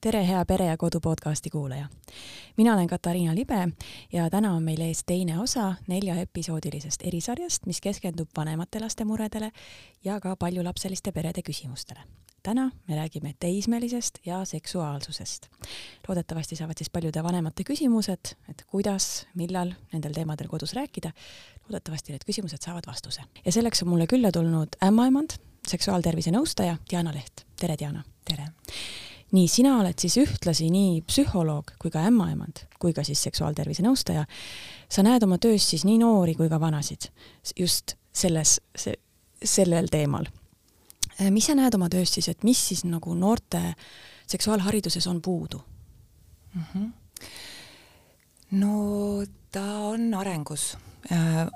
tere, hea Pere ja Kodu podcasti kuulaja! mina olen Katariina Libe ja täna on meil ees teine osa neljaepisoodilisest erisarjast, mis keskendub vanemate laste muredele ja ka paljulapseliste perede küsimustele. täna me räägime teismelisest ja seksuaalsusest. loodetavasti saavad siis paljude vanemate küsimused, et kuidas, millal nendel teemadel kodus rääkida. loodetavasti need küsimused saavad vastuse. ja selleks on mulle külla tulnud ämmaemand, seksuaaltervise nõustaja Diana Leht. tere, Diana! tere! Nii, sina oled siis ühtlasi nii psühholoog kui ka ämmaemand kui ka siis seksuaaltervise nõustaja. sa näed oma töös siis nii noori kui ka vanasid just selles, see, sellel teemal. Äh, mis sa näed oma töös siis, et mis siis nagu noorte seksuaalhariduses on puudu mm? -hmm. no ta on arengus äh,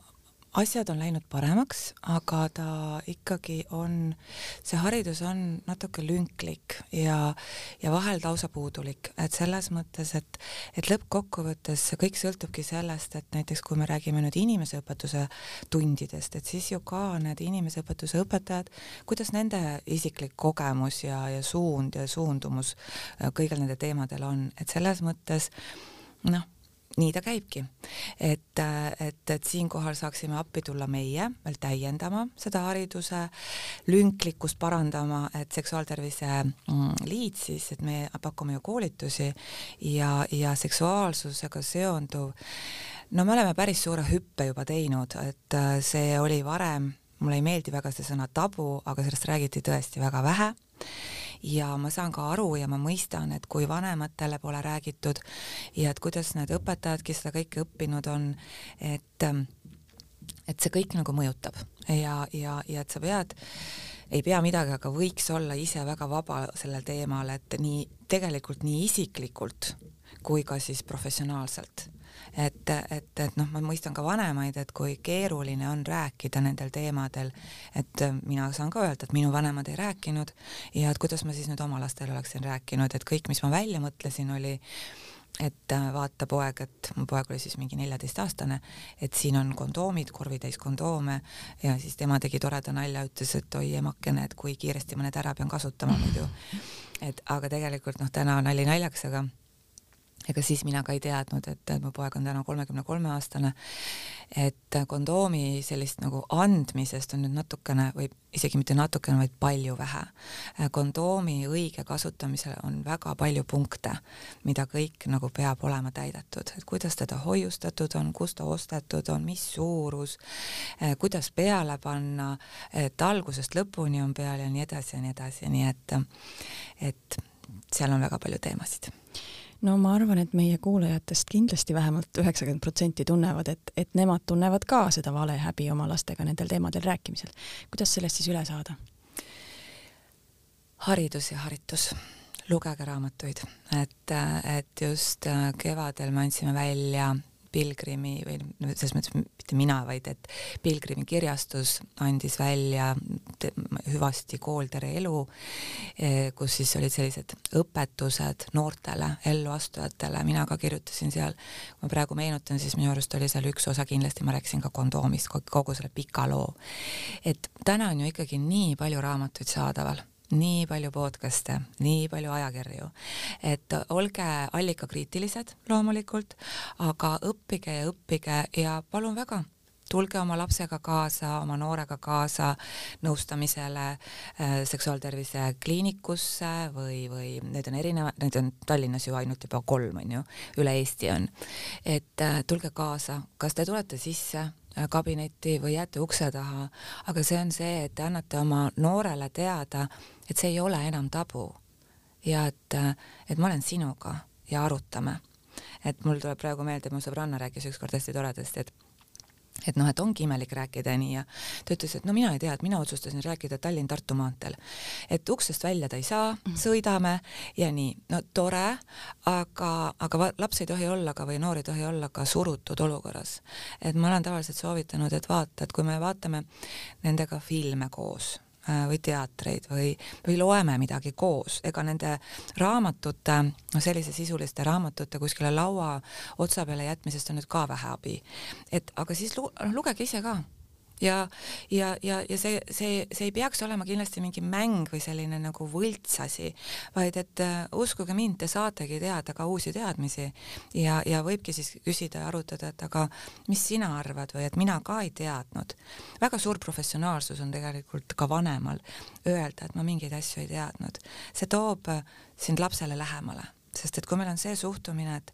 asjad on läinud paremaks, aga ta ikkagi on, see haridus on natuke lünklik ja, ja vahel lausa puudulik, et selles mõttes, et, et lõppkokkuvõttes see kõik sõltubki sellest, et näiteks kui me räägime nüüd inimeseõpetuse tundidest, et siis ju ka need inimeseõpetuse õpetajad, kuidas nende isiklik kogemus ja, ja suund ja suundumus kõigil nendel teemadel on, et selles mõttes noh, nii ta käibki. et, et, et siinkohal saaksime appi tulla meie veel täiendama seda hariduse lünklikkust parandama, et seksuaaltervise mm, liit siis, et me pakume ju koolitusi ja, ja seksuaalsusega seonduv, no me oleme päris suure hüppe juba teinud, et äh, see oli varem, mulle ei meeldi väga see sõna tabu, aga sellest räägiti tõesti väga vähe ja ma saan ka aru ja ma mõistan, et kui vanematele pole räägitud ja et kuidas need õpetajad, kes seda kõike õppinud on, et et see kõik nagu mõjutab. Ja, ja, ja et sa pead ei pea midagi, aga võiks olla ise väga vaba sellel teemal, et nii tegelikult nii isiklikult kui ka siis professionaalselt et, et, et noh, ma mõistan ka vanemaid, et kui keeruline on rääkida nendel teemadel, et mina saan ka öelda, et minu vanemad ei rääkinud ja et kuidas ma siis nüüd oma lastele oleksin rääkinud, et kõik, mis ma välja mõtlesin, oli et vaata poeg, et mu poeg oli siis mingi neljateistaastane, et siin on kondoomid, korvitäis kondoome ja siis tema tegi toreda nalja, ütles, et oi emakene, et kui kiiresti ma need ära pean kasutama muidu. et aga tegelikult noh, täna nali naljaks, aga ega siis mina ka ei teadnud, et mu poeg on täna kolmekümne kolme aastane, et kondoomi sellist nagu andmisest on nüüd natukene või isegi mitte natukene, vaid palju vähe. kondoomi õige kasutamisel on väga palju punkte, mida kõik nagu peab olema täidetud, et kuidas teda hoiustatud on, kust ta ostetud on, mis suurus, kuidas peale panna, et algusest lõpuni on peal ja nii edasi ja nii edasi, nii et, et seal on väga palju teemasid no ma arvan, et meie kuulajatest kindlasti vähemalt üheksakümmend protsenti tunnevad, et, et nemad tunnevad ka seda valehäbi oma lastega nendel teemadel rääkimisel. kuidas sellest siis üle saada? haridus ja haritus lugege raamatuid, et, et just kevadel me andsime välja Pilgrimi või selles mõttes mitte mina, vaid et Pilgrimi kirjastus andis välja hüvasti kool Tere elu, eh, kus siis olid sellised õpetused noortele elluastujatele, mina ka kirjutasin seal, ma praegu meenutan, siis minu arust oli seal üks osa kindlasti, ma rääkisin ka kondoomist, kogu selle pika loo. et täna on ju ikkagi nii palju raamatuid saadaval nii palju podcast'e, nii palju ajakirju, et olge allikakriitilised loomulikult, aga õppige ja õppige ja palun väga, tulge oma lapsega kaasa, oma noorega kaasa nõustamisele äh, seksuaaltervise kliinikusse või, või need on erinevad, need on Tallinnas ju ainult juba kolm on ju, üle Eesti on. et äh, tulge kaasa, kas te tulete sisse Äh, kabinetti või jääte ukse taha, aga see on see, et te annate oma noorele teada, et see ei ole enam tabu ja et, äh, et ma olen sinuga ja arutame. et mul tuleb praegu meelde, mu sõbranna rääkis ükskord hästi toredasti, et et noh, et ongi imelik rääkida nii ja ta ütles, et no mina ei tea, et mina otsustasin rääkida Tallinn-Tartu maanteel. et uksest välja ta ei saa, mhm. sõidame ja nii, no tore, aga, aga laps ei tohi olla ka või noor ei tohi olla ka surutud olukorras. et ma olen tavaliselt soovitanud, et vaata, et kui me vaatame nendega filme koos või teatreid või, või loeme midagi koos, ega nende raamatute, noh sellise sisuliste raamatute kuskile laua otsa peale jätmisest on nüüd ka vähe abi. et aga siis lu lugege ise ka ja, ja, ja, ja see, see, see ei peaks olema kindlasti mingi mäng või selline nagu võltsasi, vaid et uh, uskuge mind, te saategi teada ka uusi teadmisi ja, ja võibki siis küsida ja arutada, et aga mis sina arvad või et mina ka ei teadnud. väga suur professionaalsus on tegelikult ka vanemal öelda, et ma mingeid asju ei teadnud. see toob sind lapsele lähemale sest et kui meil on see suhtumine, et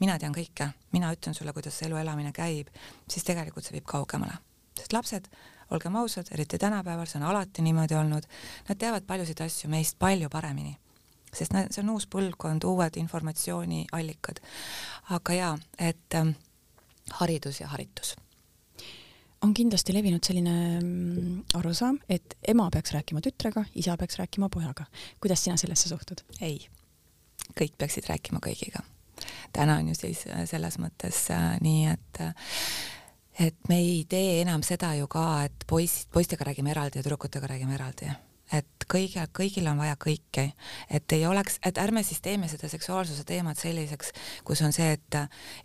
mina tean kõike, mina ütlen sulle, kuidas elu elamine käib, siis tegelikult see viib kaugemale sest lapsed, olgem ausad, eriti tänapäeval, see on alati niimoodi olnud, nad teavad paljusid asju meist palju paremini, sest see on uus põlvkond, uued informatsiooniallikad. aga jaa, et ähm, haridus ja haritus on kindlasti levinud selline mm, arusaam, et ema peaks rääkima tütrega, isa peaks rääkima pojaga. kuidas sina sellesse suhtud? ei, kõik peaksid rääkima kõigiga. täna on ju siis äh, selles mõttes äh, nii, et äh, et me ei tee enam seda ju ka, et poiss, poistega räägime eraldi ja tüdrukutega räägime eraldi. et kõige, kõigil on vaja kõike, et ei oleks, et ärme siis teeme seda seksuaalsuse teemat selliseks, kus on see, et,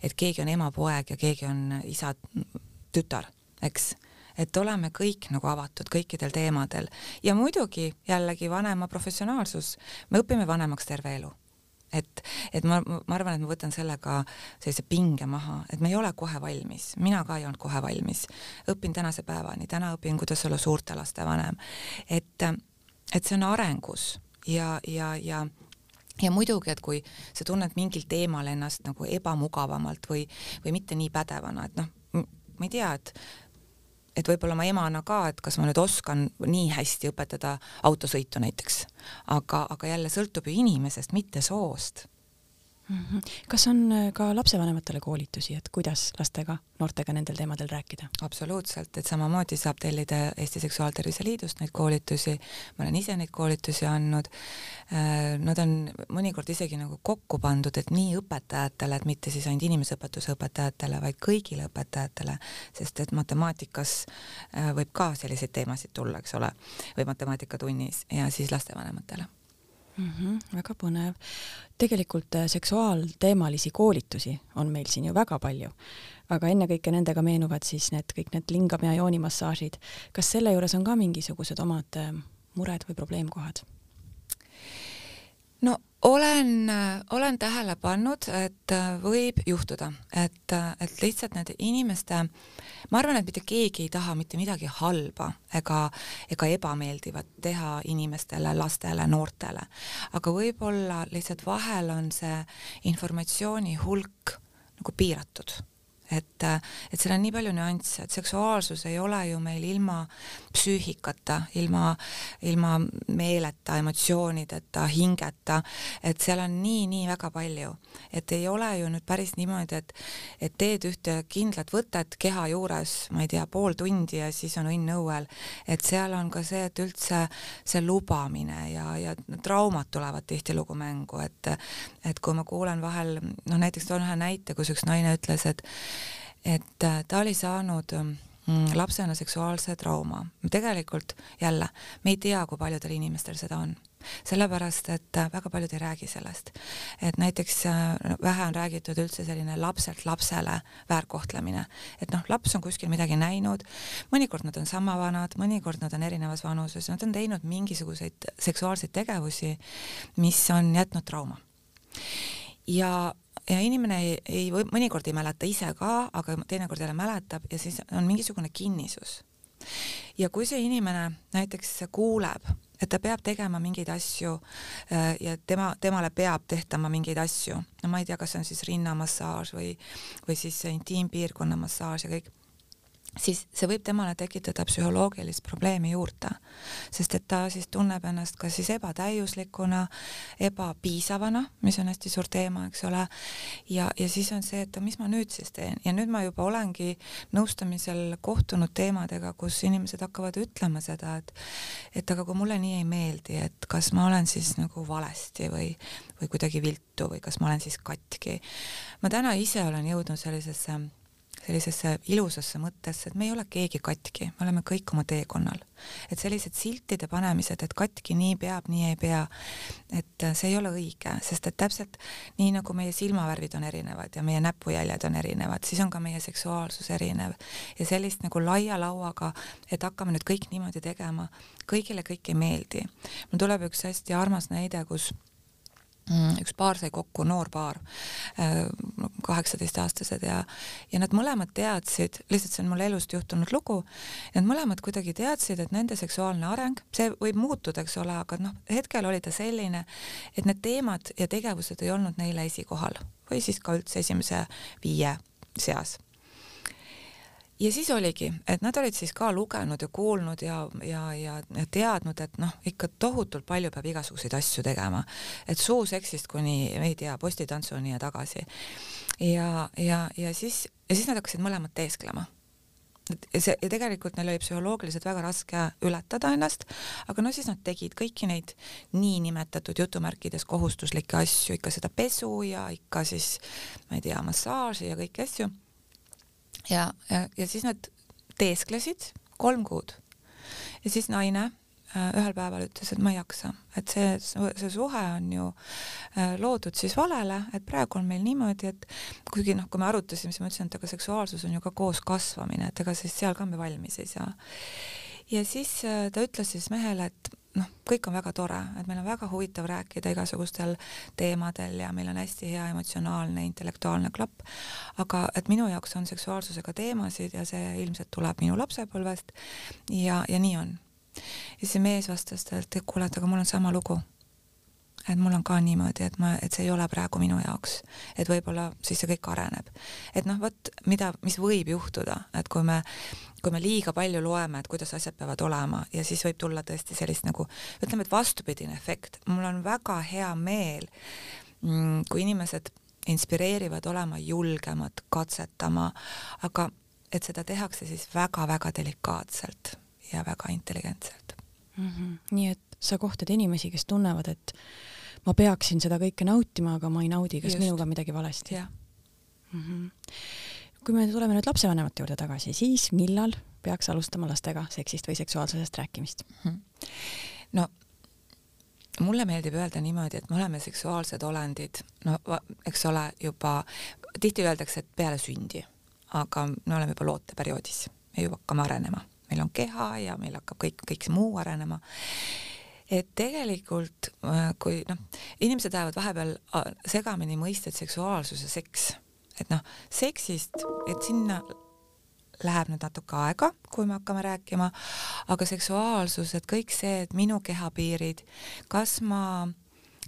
et keegi on ema-poeg ja keegi on isa-tütar, eks. Et oleme kõik nagu avatud kõikidel teemadel. Ja muidugi jällegi vanema professionaalsus, me õpime vanemaks terve elu et, et ma, ma arvan, et ma võtan sellega sellise pinge maha, et me ei ole kohe valmis, mina ka ei olnud kohe valmis. õpin tänase päevani, täna õpin, kuidas olla suurte laste vanem. et, et see on arengus ja, ja, ja ja muidugi, et kui sa tunned mingil teemal ennast nagu ebamugavamalt või, või mitte nii pädevana, et noh, ma ei tea, et et võib-olla ma emana ka, et kas ma nüüd oskan nii hästi õpetada autosõitu näiteks, aga, aga jälle sõltub ju inimesest, mitte soost. Kas on äh, ka lapsevanematele koolitusi, et kuidas lastega, noortega nendel teemadel rääkida? absoluutselt, et samamoodi saab tellida Eesti Seksuaaltervise Liidust neid koolitusi, ma olen ise neid koolitusi andnud. Äh, nad on mõnikord isegi nagu kokku pandud, et nii õpetajatele, et mitte siis ainult inimeseõpetuse õpetajatele, vaid kõigile õpetajatele, sest et matemaatikas äh, võib ka selliseid teemasid tulla, eks ole, või matemaatikatunnis ja siis lastevanematele mm. -hmm, väga põnev. tegelikult äh, seksuaalteemalisi koolitusi on meil siin ju väga palju, aga ennekõike nendega meenuvad siis need kõik need lingam- ja joonimassaažid. kas selle juures on ka mingisugused omad äh, mured või probleemkohad? no olen, olen tähele pannud, et võib juhtuda, et, et lihtsalt need inimeste, ma arvan, et mitte keegi ei taha mitte midagi halba ega, ega ebameeldivat teha inimestele, lastele, noortele, aga võib-olla lihtsalt vahel on see informatsiooni hulk nagu piiratud et, et seal on nii palju nüansse, et seksuaalsus ei ole ju meil ilma psüühikata, ilma, ilma meeleta, emotsioonideta, hingeta, et seal on nii-nii väga palju, et ei ole ju nüüd päris niimoodi, et, et teed ühte kindlat võtet keha juures, ma ei tea, pool tundi ja siis on õnn õuel, et seal on ka see, et üldse see lubamine ja, ja traumad tulevad tihtilugu mängu, et, et kui ma kuulen vahel, noh näiteks toon ühe näite, kus üks naine ütles, et et äh, ta oli saanud mm, lapsena seksuaalse trauma. tegelikult jälle, me ei tea, kui paljudel inimestel seda on sellepärast, et äh, väga paljud ei räägi sellest. et näiteks äh, vähe on räägitud üldse selline lapselt lapsele väärkohtlemine, et noh, laps on kuskil midagi näinud, mõnikord nad on sama vanad, mõnikord nad on erinevas vanuses, nad on teinud mingisuguseid seksuaalseid tegevusi, mis on jätnud trauma. ja ja inimene ei, ei või mõnikord ei mäleta ise ka, aga teinekord jälle mäletab ja siis on mingisugune kinnisus. ja kui see inimene näiteks kuuleb, et ta peab tegema mingeid asju äh, ja tema, temale peab tehtama mingeid asju, no ma ei tea, kas see on siis rinnamassaaž või, või siis intiimpiirkonna massaaž ja kõik siis see võib temale tekitada psühholoogilist probleemi juurde, sest et ta siis tunneb ennast kas siis ebatäiuslikuna, ebapiisavana, mis on hästi suur teema, eks ole, ja, ja siis on see, et mis ma nüüd siis teen? Ja nüüd ma juba olengi nõustamisel kohtunud teemadega, kus inimesed hakkavad ütlema seda, et et aga kui mulle nii ei meeldi, et kas ma olen siis nagu valesti või, või kuidagi viltu või kas ma olen siis katki. ma täna ise olen jõudnud sellisesse sellisesse ilusasse mõttesse, et me ei ole keegi katki, me oleme kõik oma teekonnal. et sellised siltide panemised, et katki nii peab, nii ei pea, et see ei ole õige, sest et täpselt nii nagu meie silmavärvid on erinevad ja meie näpujäljed on erinevad, siis on ka meie seksuaalsus erinev ja sellist nagu laia lauaga, et hakkame nüüd kõik niimoodi tegema, kõigile kõik ei meeldi. mul tuleb üks hästi armas näide, kus üks paar sai kokku, noor paar, äh, kaheksateistaastased ja, ja nad mõlemad teadsid, lihtsalt see on mul elust juhtunud lugu, nad mõlemad kuidagi teadsid, et nende seksuaalne areng, see võib muutuda, eks ole, aga noh, hetkel oli ta selline, et need teemad ja tegevused ei olnud neile esikohal. Või siis ka üldse esimese viie seas ja siis oligi, et nad olid siis ka lugenud ja kuulnud ja, ja, ja, teadnud, et noh, ikka tohutult palju peab igasuguseid asju tegema, et suuseksist kuni, ei tea, postitantsuni ja tagasi. ja, ja, ja siis, ja siis nad hakkasid mõlemad teesklema. Et see ja tegelikult neil oli psühholoogiliselt väga raske ületada ennast, aga no siis nad tegid kõiki neid niinimetatud jutumärkides kohustuslikke asju, ikka seda pesu ja ikka siis ma ei tea, massaaži ja kõiki asju ja, ja, ja siis nad teesklesid kolm kuud. ja siis naine äh, ühel päeval ütles, et ma ei jaksa, et see, see suhe on ju äh, loodud siis valele, et praegu on meil niimoodi, et kuigi noh, kui me arutasime, siis ma ütlesin, et aga seksuaalsus on ju ka koos kasvamine, et ega siis seal ka me valmis ei saa. ja siis äh, ta ütles siis mehele, et noh, kõik on väga tore, et meil on väga huvitav rääkida igasugustel teemadel ja meil on hästi hea emotsionaalne, intellektuaalne klapp, aga et minu jaoks on seksuaalsusega teemasid ja see ilmselt tuleb minu lapsepõlvest. Ja, ja nii on. ja see mees vastas talt, et kuule, et aga mul on sama lugu et mul on ka niimoodi, et ma, et see ei ole praegu minu jaoks, et võib-olla siis see kõik areneb. et noh, vot mida, mis võib juhtuda, et kui me, kui me liiga palju loeme, et kuidas asjad peavad olema ja siis võib tulla tõesti sellist nagu ütleme, et vastupidine efekt. mul on väga hea meel, mm, kui inimesed inspireerivad olema julgemad, katsetama, aga et seda tehakse siis väga-väga delikaatselt ja väga intelligentselt mm. -hmm. nii et sa kohtad inimesi, kes tunnevad, et ma peaksin seda kõike nautima, aga ma ei naudi, kas Just. minuga on midagi valesti? Mm -hmm. kui me tuleme nüüd lapsevanemate juurde tagasi, siis millal peaks alustama lastega seksist või seksuaalsusest rääkimist mm? -hmm. no mulle meeldib öelda niimoodi, et me oleme seksuaalsed olendid, no eks ole, juba tihti öeldakse, et peale sündi, aga me oleme juba looteperioodis, me juba hakkame arenema, meil on keha ja meil hakkab kõik, kõik see muu arenema et tegelikult äh, kui noh, inimesed ajavad vahepeal äh, segamini mõisted seksuaalsus ja seks, et noh, seksist, et sinna läheb nüüd natuke aega, kui me hakkame rääkima, aga seksuaalsus, et kõik see, et minu kehapiirid, kas ma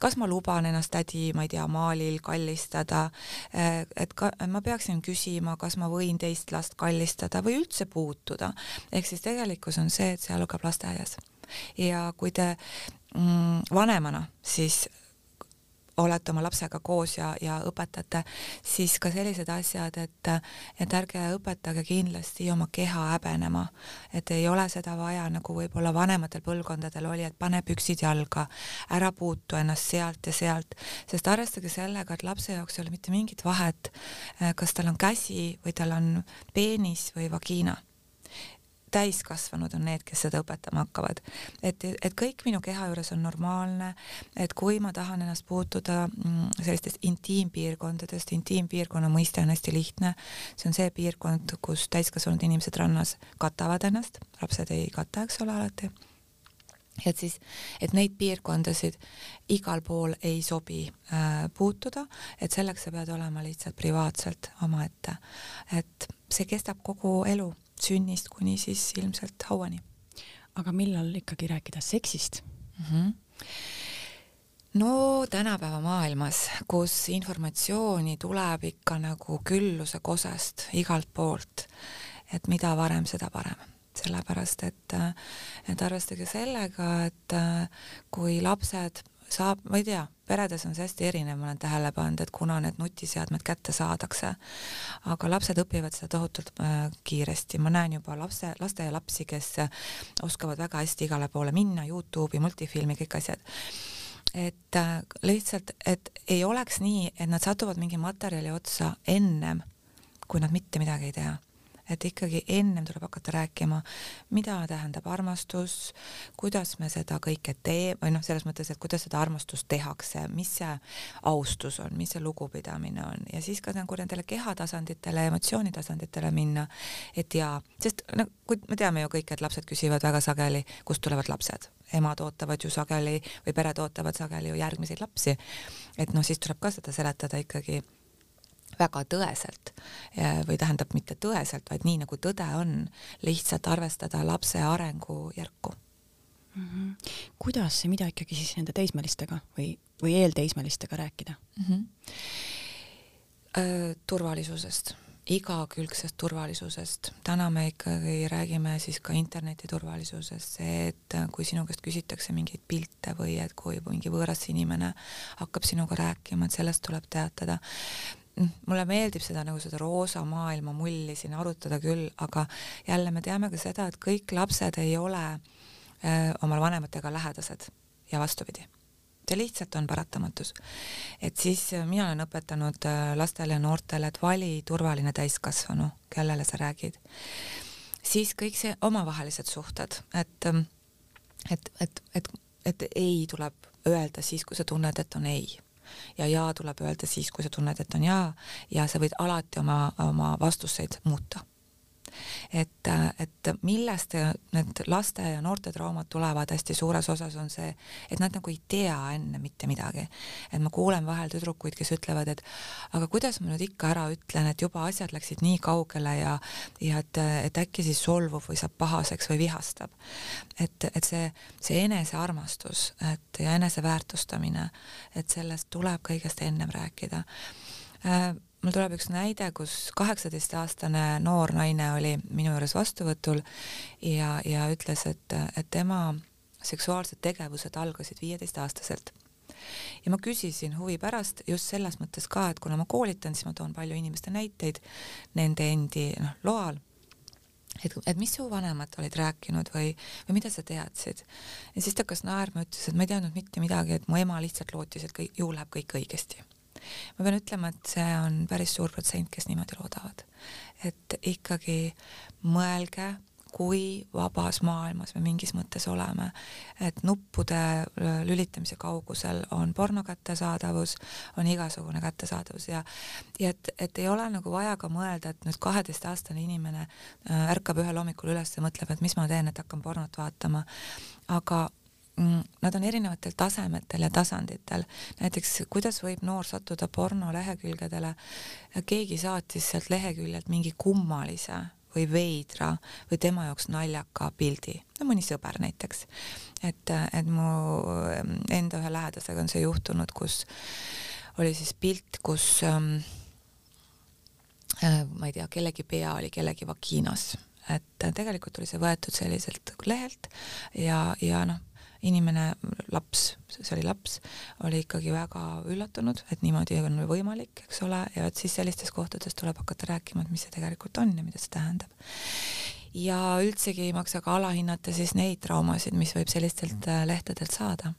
kas ma luban ennast tädi, ma ei tea, maalil kallistada, äh, et ka ma peaksin küsima, kas ma võin teist last kallistada või üldse puutuda. ehk siis tegelikkus on see, et see algab lasteaias ja kui te mm, vanemana siis olete oma lapsega koos ja, ja õpetate, siis ka sellised asjad, et, et ärge õpetage kindlasti oma keha häbenema, et ei ole seda vaja, nagu võib-olla vanematel põlvkondadel oli, et pane püksid jalga, ära puutu ennast sealt ja sealt, sest arvestage sellega, et lapse jaoks ei ole mitte mingit vahet, kas tal on käsi või tal on peenis või vagiina täiskasvanud on need, kes seda õpetama hakkavad. et, et kõik minu keha juures on normaalne, et kui ma tahan ennast puutuda mm, sellistest intiimpiirkondadest, intiimpiirkonna mõiste on hästi lihtne, see on see piirkond, kus täiskasvanud inimesed rannas katavad ennast, lapsed ei kata, eks ole, alati. Et siis, et neid piirkondasid igal pool ei sobi äh, puutuda, et selleks sa pead olema lihtsalt privaatselt omaette. et see kestab kogu elu sünnist kuni siis ilmselt hauani. aga millal ikkagi rääkida seksist mm? -hmm. no tänapäeva maailmas, kus informatsiooni tuleb ikka nagu külluse kosest igalt poolt, et mida varem, seda parem sellepärast et, et arvestage sellega, et kui lapsed saab, ma ei tea, peredes on see hästi erinev, ma olen tähele pannud, et kuna need nutiseadmed kätte saadakse, aga lapsed õpivad seda tohutult äh, kiiresti, ma näen juba lapse, lasteaialapsi, kes oskavad väga hästi igale poole minna, Youtube'i, multifilmi, kõik asjad. Et äh, lihtsalt, et ei oleks nii, et nad satuvad mingi materjali otsa ennem, kui nad mitte midagi ei tea et ikkagi ennem tuleb hakata rääkima, mida tähendab armastus, kuidas me seda kõike teeme või noh, selles mõttes, et kuidas seda armastust tehakse, mis see austus on, mis see lugupidamine on. Ja siis ka nagu nendele kehatasanditele, emotsioonitasanditele minna, et jaa, sest no kui me teame ju kõik, et lapsed küsivad väga sageli, kust tulevad lapsed? Emad ootavad ju sageli või pered ootavad sageli ju järgmiseid lapsi. et noh, siis tuleb ka seda seletada ikkagi väga tõeselt või tähendab mitte tõeselt, vaid nii nagu tõde on, lihtsalt arvestada lapse arengujärku mm. -hmm. kuidas ja mida ikkagi siis nende teismelistega või, või eelteismelistega rääkida mm? -hmm. turvalisusest igakülgsest turvalisusest. täna me ikkagi räägime siis ka interneti turvalisusest, see, et kui sinu käest küsitakse mingeid pilte või et kui mingi võõras inimene hakkab sinuga rääkima, et sellest tuleb teatada mulle meeldib seda nagu seda roosa maailma mulli siin arutada küll, aga jälle me teame ka seda, et kõik lapsed ei ole öö, äh, oma vanematega lähedased ja vastupidi. see lihtsalt on paratamatus. et siis äh, mina olen õpetanud äh, lastele ja noortele, et vali turvaline täiskasvanu, kellele sa räägid. siis kõik see omavahelised suhted, et, ähm, et, et, et, et ei tuleb öelda siis, kui sa tunned, et on ei ja jaa tuleb öelda siis, kui sa tunned, et on jaa ja sa võid alati oma, oma vastuseid muuta et, et millest need laste ja noorte traumad tulevad hästi suures osas, on see, et nad nagu ei tea enne mitte midagi. et ma kuulen vahel tüdrukuid, kes ütlevad, et aga kuidas ma nüüd ikka ära ütlen, et juba asjad läksid nii kaugele ja, ja et, et äkki siis solvub või saab pahaseks või vihastab. et, et see, see enesearmastus, et ja eneseväärtustamine, et sellest tuleb kõigest ennem rääkida äh, mul tuleb üks näide, kus kaheksateistaastane noor naine oli minu juures vastuvõtul ja, ja ütles, et, et tema seksuaalsed tegevused algasid viieteistaastaselt. ja ma küsisin huvi pärast just selles mõttes ka, et kuna ma koolitan, siis ma toon palju inimeste näiteid nende endi noh, loal et, et mis su vanemad olid rääkinud või, või mida sa teadsid. ja siis ta hakkas naerma, ütles, et ma ei teadnud mitte midagi, et mu ema lihtsalt lootis, et kõik, ju läheb kõik õigesti ma pean ütlema, et see on päris suur protsent, kes niimoodi loodavad. et ikkagi mõelge, kui vabas maailmas me mingis mõttes oleme, et nuppude lülitamise kaugusel on porno kättesaadavus, on igasugune kättesaadavus ja ja et, et ei ole nagu vaja ka mõelda, et nüüd kaheteistaastane inimene äh, ärkab ühel hommikul üles ja mõtleb, et mis ma teen, et hakkan pornot vaatama, aga nad on erinevatel tasemetel ja tasanditel. näiteks kuidas võib noor sattuda pornolehekülgedele, keegi saatis sealt leheküljelt mingi kummalise või veidra või tema jaoks naljaka pildi, no mõni sõber näiteks. et, et mu enda ühe lähedasega on see juhtunud, kus oli siis pilt, kus ähm, äh, ma ei tea, kellegi pea oli kellegi vagiinas, et tegelikult oli see võetud selliselt lehelt ja, ja noh, inimene, laps, see oli laps, oli ikkagi väga üllatunud, et niimoodi on võimalik, eks ole, ja et siis sellistes kohtades tuleb hakata rääkima, et mis see tegelikult on ja mida see tähendab. ja üldsegi ei maksa ka alahinnata siis neid traumasid, mis võib sellistelt äh, lehtedelt saada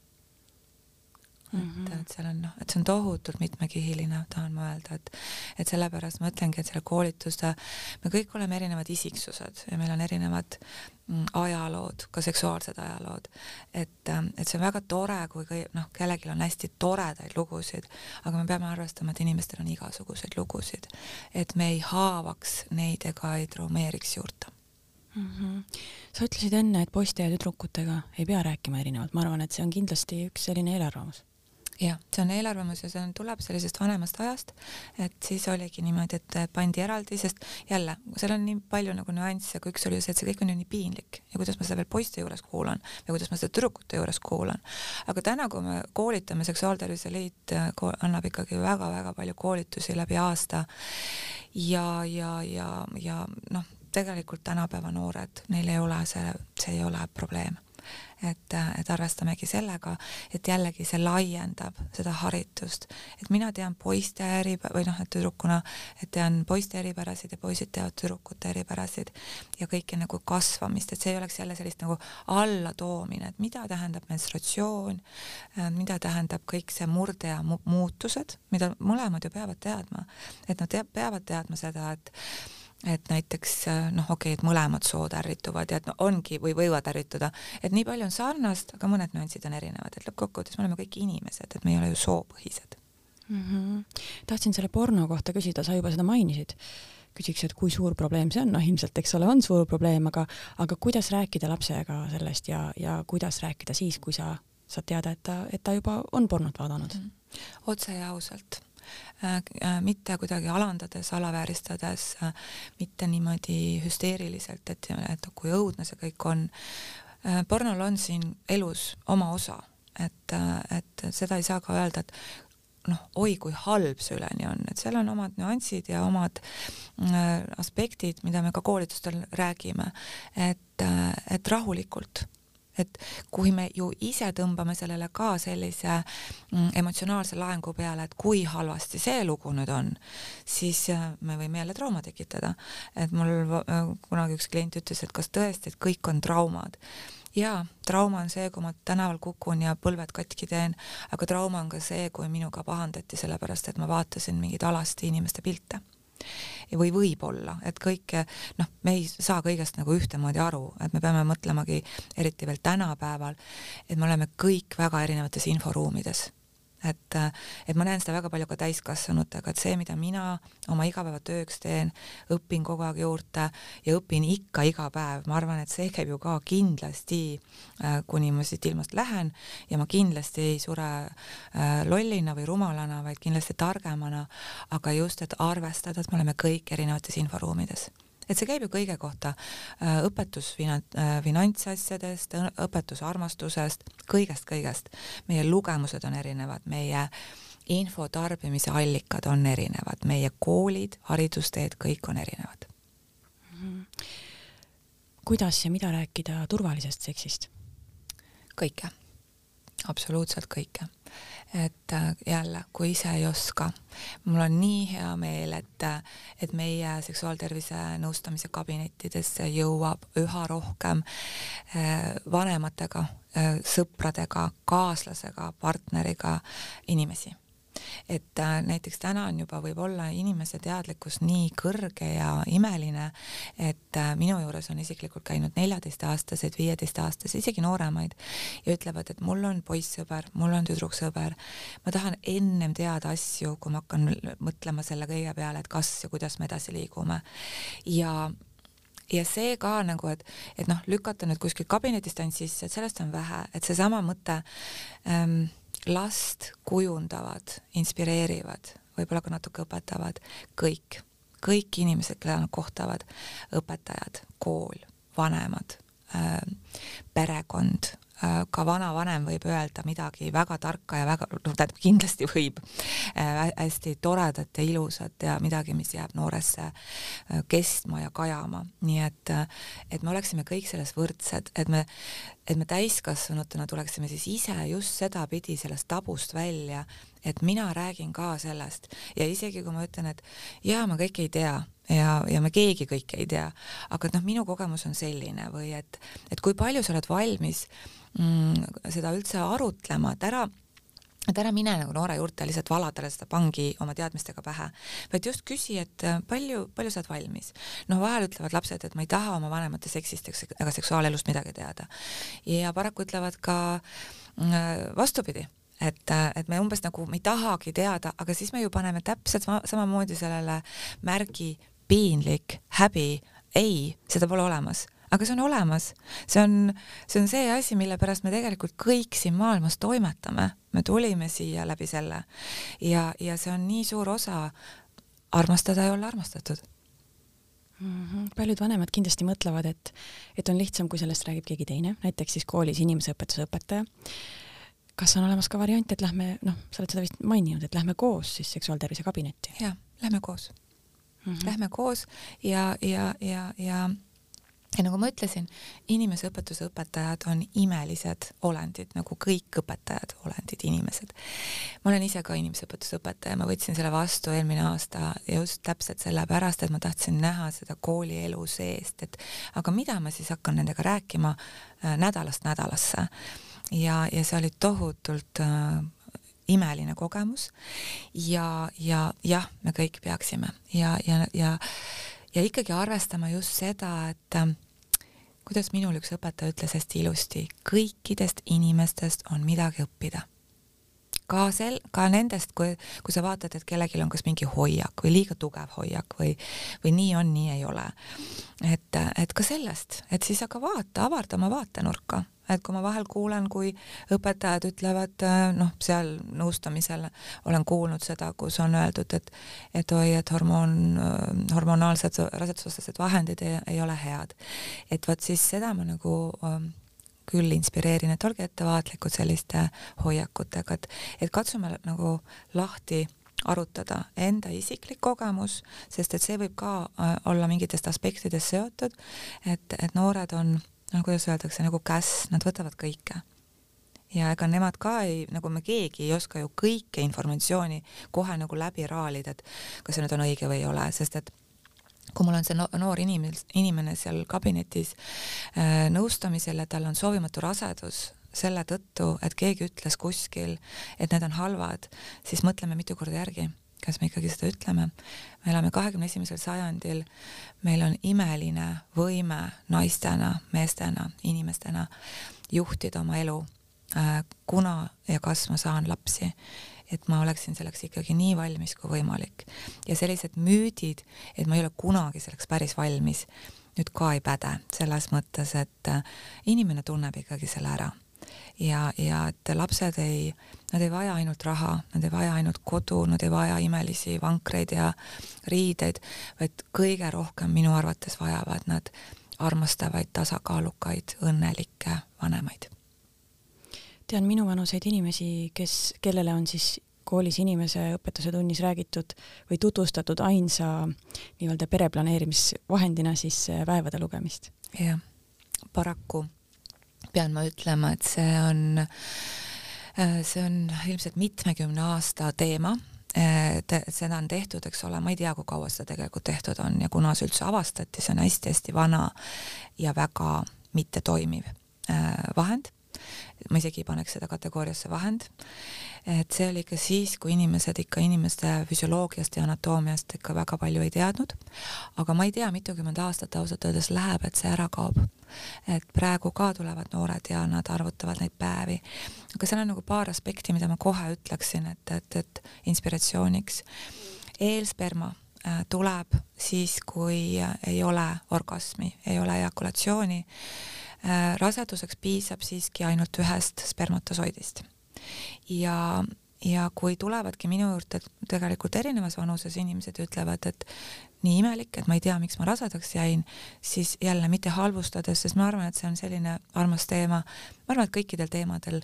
mm. -hmm. et, et seal on noh, et see on tohutult mitmekihiline, tahan ma öelda, et et sellepärast ma ütlengi, et selle koolituse, me kõik oleme erinevad isiksused ja meil on erinevad mm, ajalood, ka seksuaalsed ajalood. et, ähm, et see on väga tore, kui kõi-, noh, kellelgi on hästi toredaid lugusid, aga me peame arvestama, et inimestel on igasuguseid lugusid. et me ei haavaks neid ega ei traumeeriks juurde mm. -hmm. sa ütlesid enne, et poiste ja tüdrukutega ei pea rääkima erinevalt, ma arvan, et see on kindlasti üks selline eelarvamus jah, see on eelarvamus ja see on, tuleb sellisest vanemast ajast, et siis oligi niimoodi, et pandi eraldi, sest jälle, seal on nii palju nagu nüansse, aga üks oli see, et see kõik on ju nii piinlik. Ja kuidas ma seda veel poiste juures kuulan ja kuidas ma seda tüdrukute juures kuulan. aga täna, kui me koolitame, Seksuaaltervise Liit äh, annab ikkagi väga-väga palju koolitusi läbi aasta. Ja, ja, ja, ja noh, tegelikult tänapäeva noored, neil ei ole see, see ei ole probleem et, et arvestamegi sellega, et jällegi see laiendab seda haritust, et mina tean poiste eri või noh, et tüdrukuna, et tean poiste eripärasid ja poisid teavad tüdrukute eripärasid ja kõike nagu kasvamist, et see ei oleks jälle sellist nagu allatoomine, et mida tähendab menstratsioon, mida tähendab kõik see murde ja mu muutused, mida mõlemad ju peavad teadma, et nad te peavad teadma seda, et et näiteks noh, okei okay,, et mõlemad sood ärrituvad ja et no ongi või võivad ärrituda, et nii palju on sarnast, aga mõned nüansid on erinevad, et lõppkokkuvõttes me oleme kõik inimesed, et me ei ole ju soopõhised mm. -hmm. tahtsin selle porno kohta küsida, sa juba seda mainisid. küsiks, et kui suur probleem see on, noh ilmselt, eks ole, on suur probleem, aga, aga kuidas rääkida lapsega sellest ja, ja kuidas rääkida siis, kui sa saad teada, et ta, et ta juba on pornot vaadanud mm? -hmm. otse ja ausalt Äh, äh, mitte kuidagi alandades, alavääristades, äh, mitte niimoodi hüsteeriliselt, et, et kui õudne see kõik on. pornol on siin elus oma osa, et, et seda ei saa ka öelda, et noh, oi kui halb see üleni on, et seal on omad nüansid ja omad aspektid, mida me ka koolitustel räägime, et, et rahulikult et kui me ju ise tõmbame sellele ka sellise mm, emotsionaalse laengu peale, et kui halvasti see lugu nüüd on, siis äh, me võime jälle trauma tekitada. et mul äh, kunagi üks klient ütles, et kas tõesti, et kõik on traumad jaa, trauma on see, kui ma tänaval kukun ja põlved katki teen, aga trauma on ka see, kui minuga pahandati sellepärast, et ma vaatasin mingeid alasti inimeste pilte või võib-olla, et kõike, noh, me ei saa kõigest nagu ühtemoodi aru, et me peame mõtlemagi, eriti veel tänapäeval, et me oleme kõik väga erinevates inforuumides et, et ma näen seda väga palju ka täiskasvanutega, et see, mida mina oma igapäevatööks teen, õpin kogu aeg juurde ja õpin ikka iga päev, ma arvan, et see käib ju ka kindlasti, äh, kuni ma siit ilmast lähen ja ma kindlasti ei sure äh, lollina või rumalana, vaid kindlasti targemana, aga just, et arvestada, et me oleme kõik erinevates inforuumides et see käib ju kõige kohta, äh, õpetus finan-, äh, finantsasjadest, õpetus armastusest, kõigest-kõigest. meie lugemused on erinevad, meie info tarbimise allikad on erinevad, meie koolid, haridusteed, kõik on erinevad mm. -hmm. kuidas ja mida rääkida turvalisest seksist? kõike, absoluutselt kõike et äh, jälle, kui ise ei oska, mul on nii hea meel, et, et meie seksuaaltervise nõustamise kabinettidesse jõuab üha rohkem äh, vanematega, äh, sõpradega, kaaslasega, partneriga inimesi et äh, näiteks täna on juba võib-olla inimese teadlikkus nii kõrge ja imeline, et äh, minu juures on isiklikult käinud neljateistaastaseid, viieteistaastased, isegi nooremaid ja ütlevad, et mul on poissõber, mul on tüdruksõber, ma tahan ennem teada asju, kui ma hakkan mõtlema selle kõige peale, et kas ja kuidas me edasi liigume. Ja ja see ka nagu, et, et noh, lükata nüüd kuskilt kabinetist ainult sisse, et sellest on vähe, et seesama mõte ähm, last kujundavad, inspireerivad, võib-olla ka natuke õpetavad kõik, kõik inimesed, keda nad kohtavad, õpetajad, kool, vanemad äh,, perekond ka vanavanem võib öelda midagi väga tarka ja väga, noh tähendab kindlasti võib. Äh,, hästi toredat ja ilusat ja midagi, mis jääb nooresse äh, kestma ja kajama, nii et, äh, et me oleksime kõik selles võrdsed, et me et me täiskasvanutena tuleksime siis ise just sedapidi sellest tabust välja, et mina räägin ka sellest. Ja isegi kui ma ütlen, et jaa, ma kõike ei tea ja, ja me keegi kõike ei tea, aga noh, minu kogemus on selline või et, et kui palju sa oled valmis mm, seda üldse arutlema, et ära et ära mine nagu noore juurde lihtsalt vala talle seda pangi oma teadmistega pähe, vaid just küsi, et äh, palju, palju sa oled valmis. noh, vahel ütlevad lapsed, et ma ei taha oma vanemate seksist ega seksuaalelust midagi teada. ja paraku ütlevad ka äh, vastupidi et, äh, et me umbes nagu me ei tahagi teada, aga siis me ju paneme täpselt samamoodi sellele märgi piinlik, häbi, ei, seda pole olemas aga see on olemas, see on, see on see asi, mille pärast me tegelikult kõik siin maailmas toimetame, me tulime siia läbi selle ja, ja see on nii suur osa armastada ja olla armastatud mm. -hmm. paljud vanemad kindlasti mõtlevad, et, et on lihtsam, kui sellest räägib keegi teine, näiteks siis koolis inimeseõpetuse õpetaja. kas on olemas ka variant, et lähme, noh, sa oled seda vist maininud, et lähme koos siis seksuaaltervise kabinetti? jaa, lähme koos mm. -hmm. Lähme koos ja, ja, ja, ja ja nagu ma ütlesin, inimeseõpetuse õpetajad on imelised olendid, nagu kõik õpetajad, olendid, inimesed. ma olen ise ka inimeseõpetuse õpetaja, ma võtsin selle vastu eelmine aasta just täpselt sellepärast, et ma tahtsin näha seda koolielu seest, et aga mida ma siis hakkan nendega rääkima äh, nädalast nädalasse. ja, ja see oli tohutult äh, imeline kogemus ja, ja jah, me kõik peaksime ja, ja, ja ja ikkagi arvestama just seda, et äh, kuidas minul üks õpetaja ütles hästi ilusti, kõikidest inimestest on midagi õppida. ka sel, ka nendest, kui, kui sa vaatad, et kellelgi on kas mingi hoiak või liiga tugev hoiak või, või nii on, nii ei ole. et, et ka sellest, et siis aga vaata, avarda oma vaatenurka et kui ma vahel kuulen, kui õpetajad ütlevad, äh, noh, seal nõustamisel olen kuulnud seda, kus on öeldud, et et oi, et hormoon, äh, hormonaalsed rasedusvastased vahendid ei, ei ole head. et vot siis seda ma nagu ähm, küll inspireerin, et olge ettevaatlikud selliste hoiakutega, et, et katsume nagu lahti arutada enda isiklik kogemus, sest et see võib ka äh, olla mingitest aspektidest seotud, et, et noored on no kuidas öeldakse, nagu käss, nad võtavad kõike. ja ega nemad ka ei, nagu me keegi ei oska ju kõike informatsiooni kohe nagu läbi raalida, et kas see nüüd on õige või ei ole, sest et kui mul on see noor inimene, inimene seal kabinetis äh, nõustamisel ja tal on soovimatu rasedus selle tõttu, et keegi ütles kuskil, et need on halvad, siis mõtleme mitu korda järgi kas me ikkagi seda ütleme. me elame kahekümne esimesel sajandil, meil on imeline võime naistena, meestena, inimestena juhtida oma elu, äh, kuna ja kas ma saan lapsi, et ma oleksin selleks ikkagi nii valmis kui võimalik. ja sellised müüdid, et ma ei ole kunagi selleks päris valmis, nüüd ka ei päde, selles mõttes, et äh, inimene tunneb ikkagi selle ära ja, ja et lapsed ei, nad ei vaja ainult raha, nad ei vaja ainult kodu, nad ei vaja imelisi vankreid ja riideid, vaid kõige rohkem minu arvates vajavad nad armastavaid, tasakaalukaid, õnnelikke vanemaid. tean minuvanuseid inimesi, kes, kellele on siis koolis inimese õpetuse tunnis räägitud või tutvustatud ainsa nii-öelda pereplaneerimisvahendina siis päevade lugemist. jah, paraku pean ma ütlema, et see on, äh, see on ilmselt mitmekümne aasta teema et seda on tehtud, eks ole, ma ei tea, kui kaua seda tegelikult tehtud on ja kuna see üldse avastati, see on hästi-hästi vana ja väga mittetoimiv äh, vahend. Ma isegi ei paneks seda kategooriasse vahend et see oli ikka siis, kui inimesed ikka inimeste füsioloogiast ja anatoomiast ikka väga palju ei teadnud. aga ma ei tea, mitukümmend aastat ausalt öeldes läheb, et see ära kaob. et praegu ka tulevad noored ja nad arvutavad neid päevi. aga seal on nagu paar aspekti, mida ma kohe ütleksin, et, et, et inspiratsiooniks. eelsperma äh, tuleb siis, kui ei ole orgasmi, ei ole ejakulatsiooni. Äh, raseduseks piisab siiski ainult ühest spermatosoidist ja, ja kui tulevadki minu juurde tegelikult erinevas vanuses inimesed ütlevad, et nii imelik, et ma ei tea, miks ma rasedaks jäin, siis jälle mitte halvustades, sest ma arvan, et see on selline armas teema, ma arvan, et kõikidel teemadel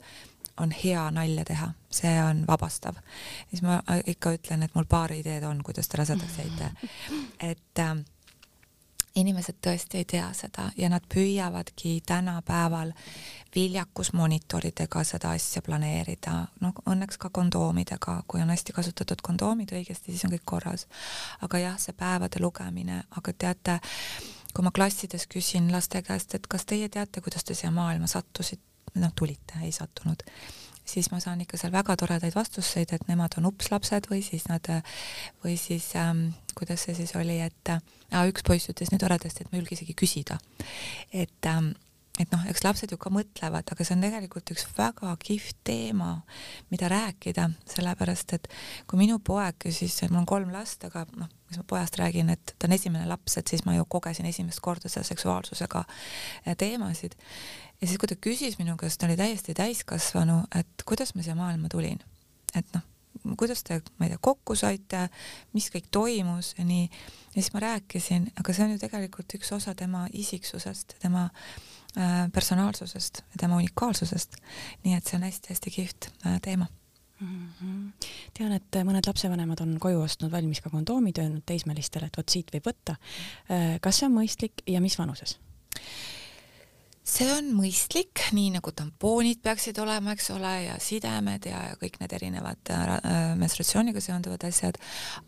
on hea nalja teha, see on vabastav. siis ma ikka ütlen, et mul paar ideed on, kuidas te rasedaks jäite. et äh, inimesed tõesti ei tea seda ja nad püüavadki tänapäeval viljakusmonitoridega seda asja planeerida, no õnneks ka kondoomidega, kui on hästi kasutatud kondoomid õigesti, siis on kõik korras. aga jah, see päevade lugemine, aga teate, kui ma klassides küsin laste käest, et kas teie teate, kuidas te siia maailma sattusite, noh, tulite, ei sattunud siis ma saan ikka seal väga toredaid vastuseid, et nemad on upslapsed või siis nad, või siis ähm, kuidas see siis oli, et äh, üks poiss ütles nii toredasti, et ma ei julge isegi küsida. et ähm, et noh, eks lapsed ju ka mõtlevad, aga see on tegelikult üks väga kihvt teema, mida rääkida, sellepärast et kui minu poeg küsis, mul on kolm last, aga noh, mis ma pojast räägin, et ta on esimene laps, et siis ma ju kogesin esimest korda seda seksuaalsusega äh, teemasid ja siis, kui ta küsis minu käest, ta oli täiesti täiskasvanu, et kuidas ma siia maailma tulin, et noh, kuidas te, ma ei tea, kokku saite, mis kõik toimus ja nii, ja siis ma rääkisin, aga see on ju tegelikult üks osa tema isiksusest, tema äh, personaalsusest ja tema unikaalsusest. nii et see on hästi-hästi kihvt äh, teema mm. -hmm. tean, et mõned lapsevanemad on koju ostnud valmis ka kondoomid, öelnud teismelistele, et vot siit võib võtta. Äh, kas see on mõistlik ja mis vanuses? See on mõistlik, nii nagu tampoonid peaksid olema, eks ole, ja sidemed ja, ja kõik need erinevad äh, äh menstratsiooniga seonduvad asjad,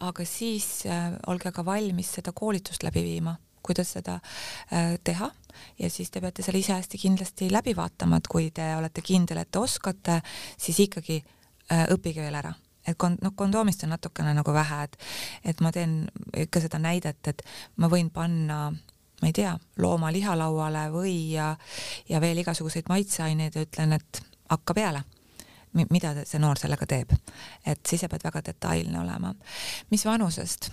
aga siis äh, olge ka valmis seda koolitust läbi viima, kuidas seda äh, teha. Ja siis te peate selle ise hästi kindlasti läbi vaatama, et kui te olete kindel, et te oskate, siis ikkagi äh, õppige veel ära. Et kon-, noh, kondoomist on natukene nagu vähe, et et ma teen ikka seda näidet, et ma võin panna ma ei tea, loomaliha lauale või ja, ja veel igasuguseid maitseaineid ja ütlen, et hakka peale. mida see noor sellega teeb, et siis sa pead väga detailne olema. mis vanusest?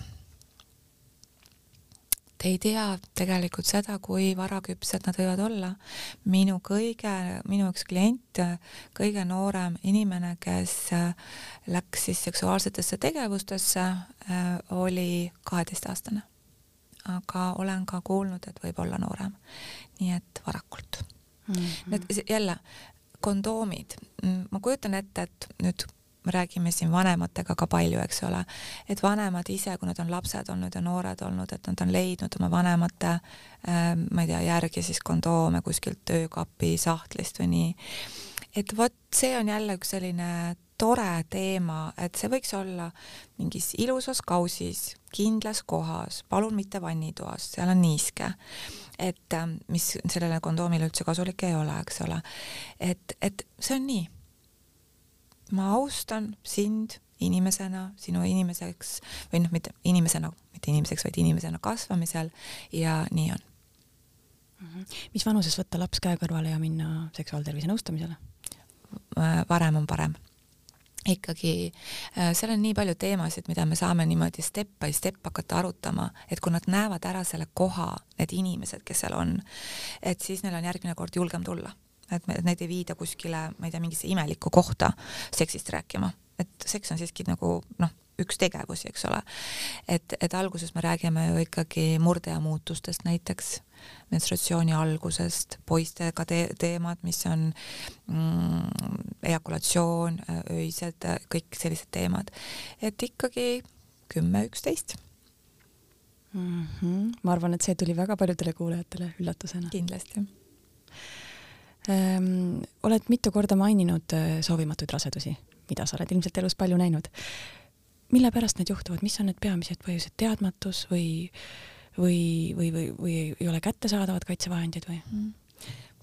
Te ei tea tegelikult seda, kui varaküpsed nad võivad olla. minu kõige, minu üks klient, kõige noorem inimene, kes läks siis seksuaalsetesse tegevustesse, oli kaheteistaastane aga olen ka kuulnud, et võib olla noorem. nii et varakult mm. -hmm. Need jälle kondoomid, mm, ma kujutan ette, et nüüd me räägime siin vanematega ka palju, eks ole, et vanemad ise, kui nad on lapsed olnud ja noored olnud, et nad on leidnud oma vanemate äh, ma ei tea, järgi siis kondoome kuskilt töökapi sahtlist või nii. et vot see on jälle üks selline tore teema, et see võiks olla mingis ilusas kausis, kindlas kohas, palun mitte vannitoas, seal on niiske. et ähm, mis sellele kondoomile üldse kasulik ei ole, eks ole. et, et see on nii. ma austan sind inimesena, sinu inimeseks või noh, mitte inimesena, mitte inimeseks, vaid inimesena kasvamisel ja nii on. -hmm. mis vanuses võtta laps käe kõrvale ja minna seksuaaltervise nõustamisele? varem on parem ikkagi äh, seal on nii palju teemasid, mida me saame niimoodi step by step hakata arutama, et kui nad näevad ära selle koha, need inimesed, kes seal on, et siis neil on järgmine kord julgem tulla. et neid ei viida kuskile, ma ei tea, mingisse imelikku kohta seksist rääkima, et seks on siiski nagu noh üks tegevusi, eks ole. et, et alguses me räägime ju ikkagi murdeea muutustest näiteks, menstratsiooni algusest, poistega te teemad, mis on mm, ejakulatsioon, öised, kõik sellised teemad. et ikkagi kümme, üksteist mm. -hmm. ma arvan, et see tuli väga paljudele kuulajatele üllatusena. kindlasti ähm,. oled mitu korda maininud äh, soovimatuid rasedusi, mida sa oled ilmselt elus palju näinud mille pärast need juhtuvad, mis on need peamised põhjused, teadmatus või, või, või, või, või ei ole kättesaadavad kaitsevahendid või mm.?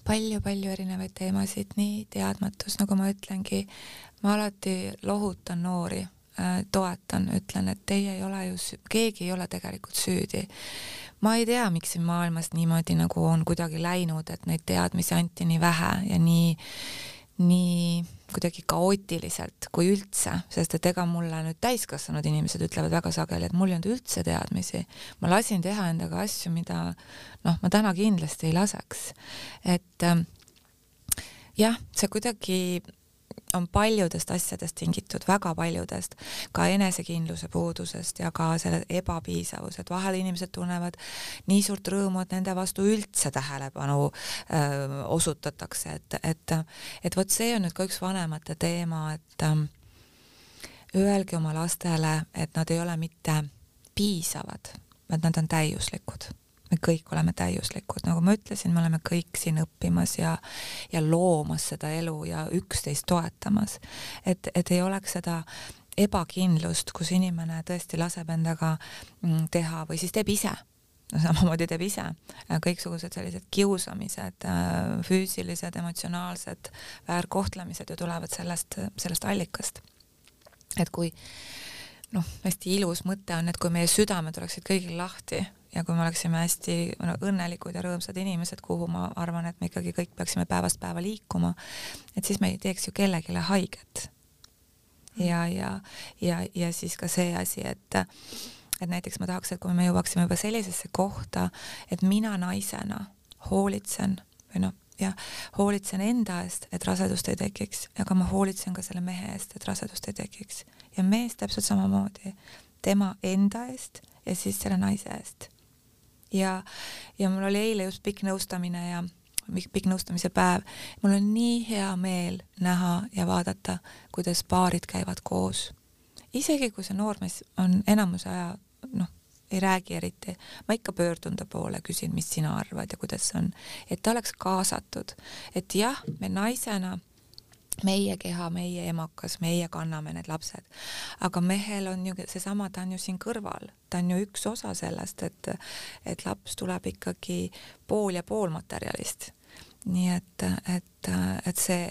palju-palju erinevaid teemasid, nii teadmatus, nagu ma ütlengi, ma alati lohutan noori äh,, toetan, ütlen, et teie ei ole ju, keegi ei ole tegelikult süüdi. ma ei tea, miks siin maailmas niimoodi nagu on kuidagi läinud, et neid teadmisi anti nii vähe ja nii, nii kuidagi kaootiliselt kui üldse, sest et ega mulle nüüd täiskasvanud inimesed ütlevad väga sageli, et mul ei olnud üldse teadmisi. ma lasin teha endaga asju, mida noh, ma täna kindlasti ei laseks. et ähm, jah, see kuidagi on paljudest asjadest tingitud, väga paljudest, ka enesekindluse puudusest ja ka selle ebapiisavus, et vahel inimesed tunnevad nii suurt rõõmu, et nende vastu üldse tähelepanu öö, osutatakse, et, et, et vot see on nüüd ka üks vanemate teema, et öö, öelge oma lastele, et nad ei ole mitte piisavad, vaid nad on täiuslikud me kõik oleme täiuslikud, nagu ma ütlesin, me oleme kõik siin õppimas ja, ja loomas seda elu ja üksteist toetamas. et, et ei oleks seda ebakindlust, kus inimene tõesti laseb endaga mm, teha või siis teeb ise no samamoodi teeb ise, kõiksugused sellised kiusamised, äh, füüsilised, emotsionaalsed väärkohtlemised ju tulevad sellest, sellest allikast. et kui noh, hästi ilus mõte on, et kui meie südamed oleksid kõigil lahti ja kui me oleksime hästi õnnelikud ja rõõmsad inimesed, kuhu ma arvan, et me ikkagi kõik peaksime päevast päeva liikuma, et siis me ei teeks ju kellelegi haiget. ja, ja, ja, ja siis ka see asi, et et näiteks ma tahaks, et kui me jõuaksime juba sellisesse kohta, et mina naisena hoolitsen või noh, jah, hoolitsen enda eest, et rasedust ei tekiks, aga ma hoolitsen ka selle mehe eest, et rasedust ei tekiks. ja mees täpselt samamoodi, tema enda eest ja siis selle naise eest ja, ja mul oli eile just pikk nõustamine ja pikk nõustamise päev. mul on nii hea meel näha ja vaadata, kuidas paarid käivad koos. isegi kui see noormees on enamuse aja noh, ei räägi eriti, ma ikka pöördun ta poole, küsin, mis sina arvad ja kuidas on, et ta oleks kaasatud, et jah, me naisena meie keha, meie emakas, meie kanname need lapsed. aga mehel on ju seesama, ta on ju siin kõrval, ta on ju üks osa sellest, et, et laps tuleb ikkagi pool ja pool materjalist nii et, et, et see,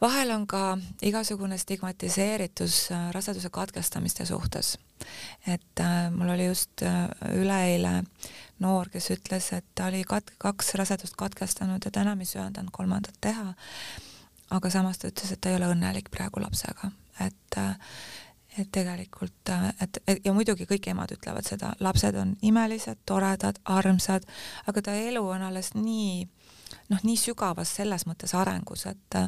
vahel on ka igasugune stigmatiseeritus raseduse katkestamiste suhtes. et äh, mul oli just äh, üleeile noor, kes ütles, et ta oli kat-, kaks rasedust katkestanud ja ta enam ei söandanud kolmandat teha. Aga samas ta ütles, et ta ei ole õnnelik praegu lapsega, et et tegelikult, et, et ja muidugi kõik emad ütlevad seda, lapsed on imelised, toredad, armsad, aga ta elu on alles nii noh, nii sügavas selles mõttes arengus, et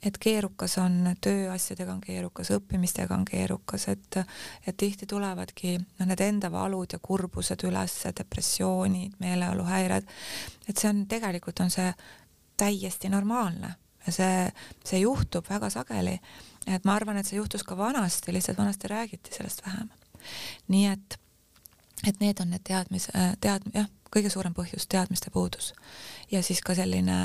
et keerukas on tööasjadega on keerukas, õppimistega on keerukas, et et tihti tulevadki noh, need enda valud ja kurbused üles, depressioonid, meeleoluhäired, et see on, tegelikult on see täiesti normaalne ja see, see juhtub väga sageli. et ma arvan, et see juhtus ka vanasti, lihtsalt vanasti räägiti sellest vähem. nii et, et need on need teadmis-, tead-, jah, kõige suurem põhjus, teadmiste puudus. ja siis ka selline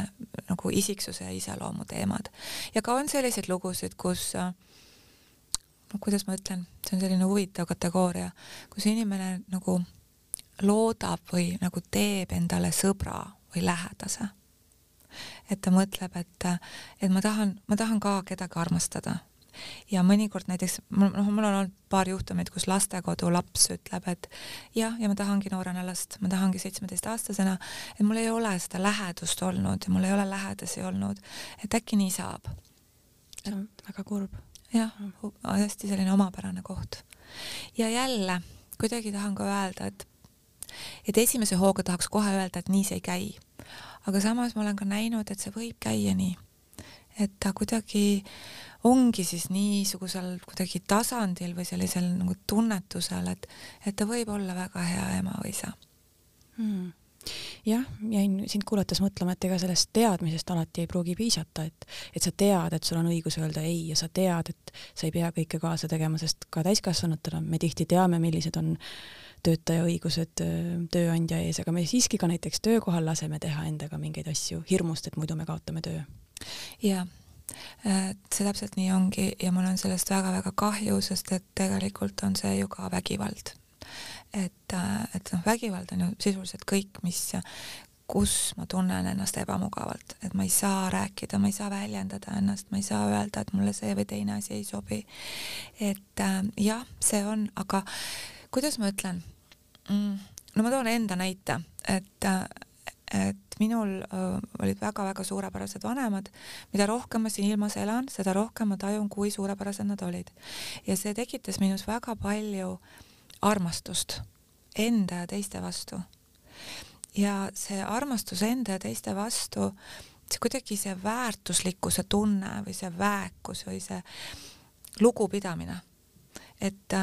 nagu isiksuse ja iseloomu teemad. ja ka on selliseid lugusid, kus no kuidas ma ütlen, see on selline huvitav kategooria, kus inimene nagu loodab või nagu teeb endale sõbra või lähedase et ta mõtleb, et, et ma tahan, ma tahan ka kedagi armastada. Ja mõnikord näiteks, noh, mul on olnud paar juhtumit, kus lastekodu laps ütleb, et jah, ja ma tahangi noorena last, ma tahangi seitsmeteistaastasena, et mul ei ole seda lähedust olnud ja mul ei ole lähedasi olnud, et äkki nii saab. see on väga kurb. jah, hästi selline omapärane koht. ja jälle kuidagi tahan ka öelda, et et esimese hooga tahaks kohe öelda, et nii see ei käi aga samas ma olen ka näinud, et see võib käia nii, et ta kuidagi ongi siis niisugusel kuidagi tasandil või sellisel nagu tunnetusel, et, et ta võib olla väga hea ema või isa. Hmm. Jah, jäin sind kuulates mõtlema, et ega sellest teadmisest alati ei pruugi piisata, et, et sa tead, et sul on õigus öelda ei ja sa tead, et sa ei pea kõike kaasa tegema, sest ka täiskasvanutena me tihti teame, millised on töötaja õigused tööandja ees, aga me siiski ka näiteks töökohal laseme teha endaga mingeid asju hirmust, et muidu me kaotame töö. Jaa, see täpselt nii ongi ja mul on sellest väga-väga kahju, sest et tegelikult on see ju ka vägivald. et, et noh, vägivald on ju sisuliselt kõik, mis kus ma tunnen ennast ebamugavalt, et ma ei saa rääkida, ma ei saa väljendada ennast, ma ei saa öelda, et mulle see või teine asi ei sobi. et äh, jah, see on, aga kuidas ma ütlen mm,? no ma toon enda näite, et, et minul äh, olid väga-väga suurepärased vanemad, mida rohkem ma siin ilmas elan, seda rohkem ma tajun, kui suurepärased nad olid. ja see tekitas minus väga palju armastust enda ja teiste vastu. ja see armastus enda ja teiste vastu, see kuidagi see väärtuslikkuse tunne või see väekus või see lugupidamine, et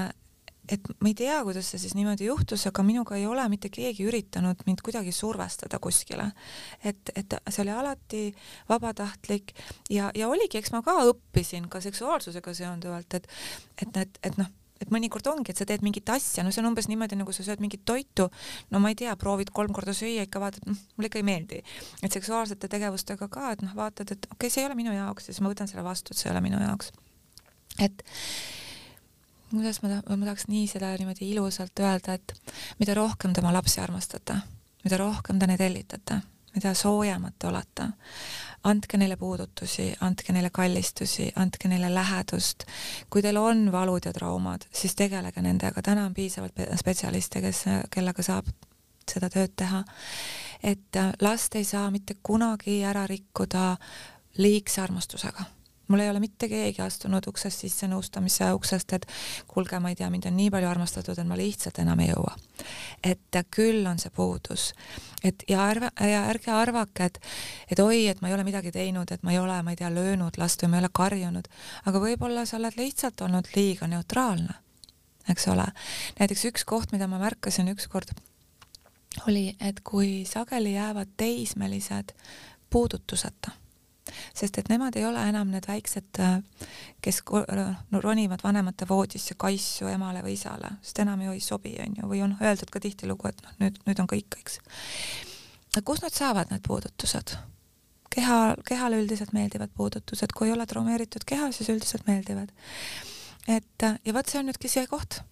et ma ei tea, kuidas see siis niimoodi juhtus, aga minuga ei ole mitte keegi üritanud mind kuidagi survestada kuskile. et, et see oli alati vabatahtlik ja, ja oligi, eks ma ka õppisin ka seksuaalsusega seonduvalt, et, et need, et noh, et mõnikord ongi, et sa teed mingit asja, no see on umbes niimoodi, nagu sa sööd mingit toitu, no ma ei tea, proovid kolm korda süüa, ikka vaatad, noh, mulle ikka ei meeldi. et seksuaalsete tegevustega ka, et noh, vaatad, et okei okay,, see ei ole minu jaoks ja siis ma võtan selle vastu, et see ei ole minu jaoks. et kuidas ma ta-, ma tahaks nii seda niimoodi ilusalt öelda, et mida rohkem te oma lapsi armastate, mida rohkem te neid hellitate, mida soojemad te olete, andke neile puudutusi, andke neile kallistusi, andke neile lähedust. kui teil on valud ja traumad, siis tegelege nendega, täna on piisavalt spetsialiste, kes, kellega saab seda tööd teha. et last ei saa mitte kunagi ära rikkuda liigse armastusega mul ei ole mitte keegi astunud uksest sisse nõustamise uksest, et kuulge, ma ei tea, mind on nii palju armastatud, et ma lihtsalt enam ei jõua. et küll on see puudus. et ja arva, ja ärge arvake, et, et oi, et ma ei ole midagi teinud, et ma ei ole, ma ei tea, löönud last või ma ei ole karjunud, aga võib-olla sa oled lihtsalt olnud liiga neutraalne, eks ole. näiteks üks koht, mida ma märkasin ükskord, oli, et kui sageli jäävad teismelised puudutuseta sest et nemad ei ole enam need väiksed, kes no, ronivad vanemate voodisse kaissu emale või isale, sest enam ju ei sobi, onju, või on öeldud ka tihtilugu, et noh, nüüd, nüüd on kõik, eks. kust nad saavad need puudutused? keha, kehale üldiselt meeldivad puudutused, kui ei ole traumeeritud keha, siis üldiselt meeldivad. et ja vot see on nüüdki see koht,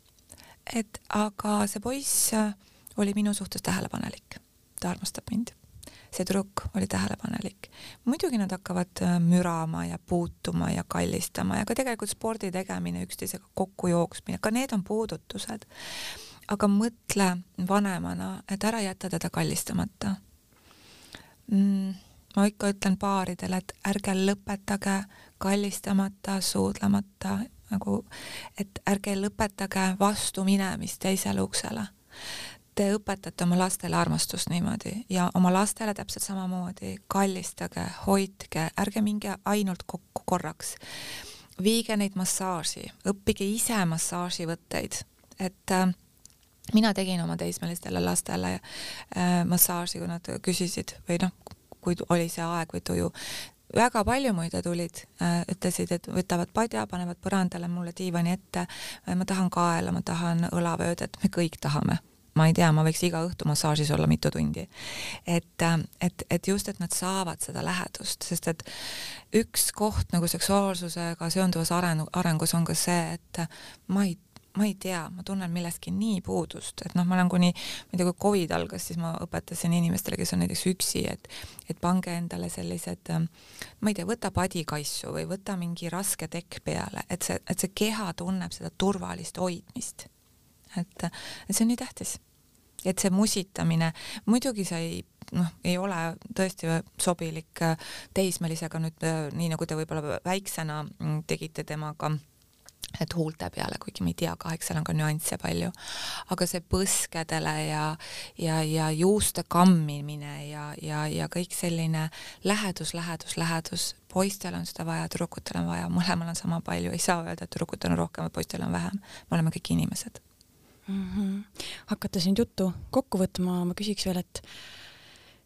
et aga see poiss oli minu suhtes tähelepanelik, ta armastab mind see tüdruk oli tähelepanelik. muidugi nad hakkavad äh, mürama ja puutuma ja kallistama ja ka tegelikult spordi tegemine, üksteisega kokku jooksmine, ka need on puudutused. aga mõtle vanemana, et ära jätta teda kallistamata mm,. ma ikka ütlen paaridele, et ärge lõpetage kallistamata, suudlemata, nagu, et ärge lõpetage vastu minemist teisele uksele te õpetate oma lastele armastust niimoodi ja oma lastele täpselt samamoodi, kallistage, hoidke, ärge minge ainult kokku korraks. viige neid massaaži, õppige ise massaaživõtteid, et äh, mina tegin oma teismelistele lastele äh, massaaži, kui nad küsisid või noh, kui oli see aeg või tuju, väga palju muide tulid äh,, ütlesid, et võtavad padja, panevad põrandale mulle diivani ette, ma tahan kaela, ma tahan õlavöödet, me kõik tahame ma ei tea, ma võiks iga õhtu massaažis olla mitu tundi. et, et, et just, et nad saavad seda lähedust, sest et üks koht nagu seksuaalsusega seonduvas arengu, arengus on ka see, et ma ei ma ei tea, ma tunnen millestki nii puudust, et noh, ma olen kuni, ma ei tea, kui Covid algas, siis ma õpetasin inimestele, kes on näiteks üksi, et, et pange endale sellised, ma ei tea, võta padikaisu või võta mingi raske tekk peale, et see, et see keha tunneb seda turvalist hoidmist et, et see on nii tähtis. Et see musitamine, muidugi see ei noh, ei ole tõesti sobilik äh, teismelisega nüüd äh, nii, nagu te võib-olla väiksena mm, tegite temaga et huulte peale, kuigi ma ei tea, kaheks seal on ka nüansse palju, aga see põskedele ja, ja, ja juuste kammimine ja, ja, ja kõik selline lähedus, lähedus, lähedus, poistel on seda vaja, tüdrukutel on vaja, mõlemal on sama palju, ei saa öelda, et tüdrukutel on rohkem ja poistel on vähem, me oleme kõik inimesed mm. -hmm. hakata siin juttu kokku võtma, ma küsiks veel, et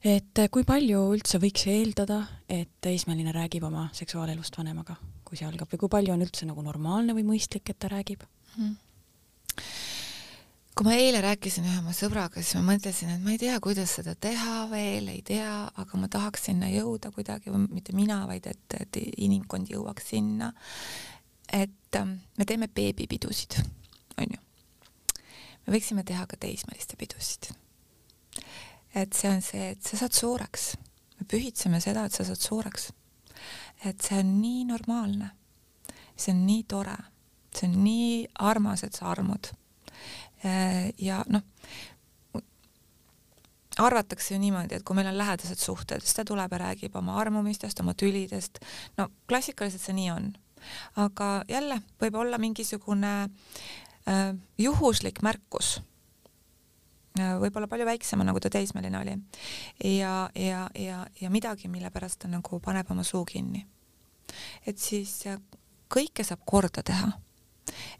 et kui palju üldse võiks eeldada, et teismeline räägib oma seksuaalelust vanemaga, kui see algab või kui palju on üldse nagu normaalne või mõistlik, et ta räägib mm? -hmm kui ma eile rääkisin ühe oma sõbraga, siis ma mõtlesin, et ma ei tea, kuidas seda teha veel, ei tea, aga ma tahaks sinna jõuda kuidagi, mitte mina, vaid et, et inimkond jõuaks sinna. et ähm, me teeme beebipidusid, onju me võiksime teha ka teismeliste pidusid. et see on see, et sa saad suureks, me pühitseme seda, et sa saad suureks. et see on nii normaalne, see on nii tore, see on nii armas, et sa armud. ja noh, arvatakse ju niimoodi, et kui meil on lähedased suhted, siis ta tuleb ja räägib oma armumistest, oma tülidest, no klassikaliselt see nii on. aga jälle võib olla mingisugune Äh, juhuslik märkus, äh, võib-olla palju väiksema, nagu ta teismeline oli, ja, ja, ja, ja midagi, mille pärast ta nagu paneb oma suu kinni. et siis äh, kõike saab korda teha.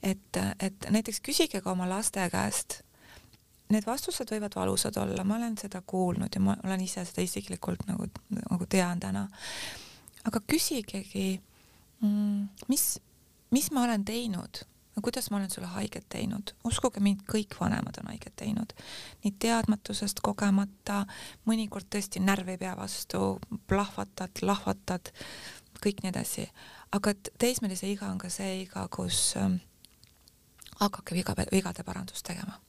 et, et näiteks küsige ka oma laste käest, need vastused võivad valusad olla, ma olen seda kuulnud ja ma olen ise seda isiklikult nagu, nagu tean täna. aga küsigegi, mm, mis, mis ma olen teinud no kuidas ma olen sulle haiget teinud, uskuge mind, kõik vanemad on haiget teinud. nii teadmatusest, kogemata, mõnikord tõesti närv ei pea vastu, plahvatad, lahvatad, kõik nii edasi. aga et teismelise iga on ka see iga, kus ähm, hakake viga, vigade parandust tegema.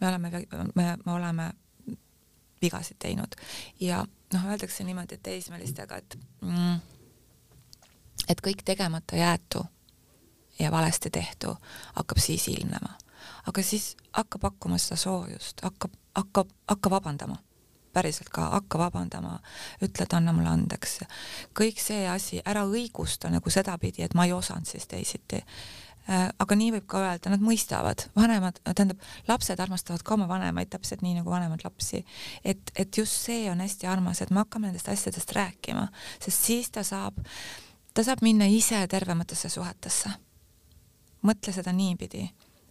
me oleme, me, me oleme vigasid teinud ja noh, öeldakse niimoodi, teismelistega, et mm, et kõik tegemata jäetu ja valesti tehtu hakkab siis ilmnema. aga siis hakka pakkuma seda soojust, hakka, hakka, hakka vabandama, päriselt ka, hakka vabandama, ütle, et anna mulle andeks. kõik see asi, ära õigusta nagu sedapidi, et ma ei osanud siis teisiti äh, aga nii võib ka öelda, nad mõistavad, vanemad, tähendab, lapsed armastavad ka oma vanemaid täpselt nii nagu vanemad lapsi. et, et just see on hästi armas, et me hakkame nendest asjadest rääkima, sest siis ta saab, ta saab minna ise tervematesse suhetesse mõtle seda niipidi,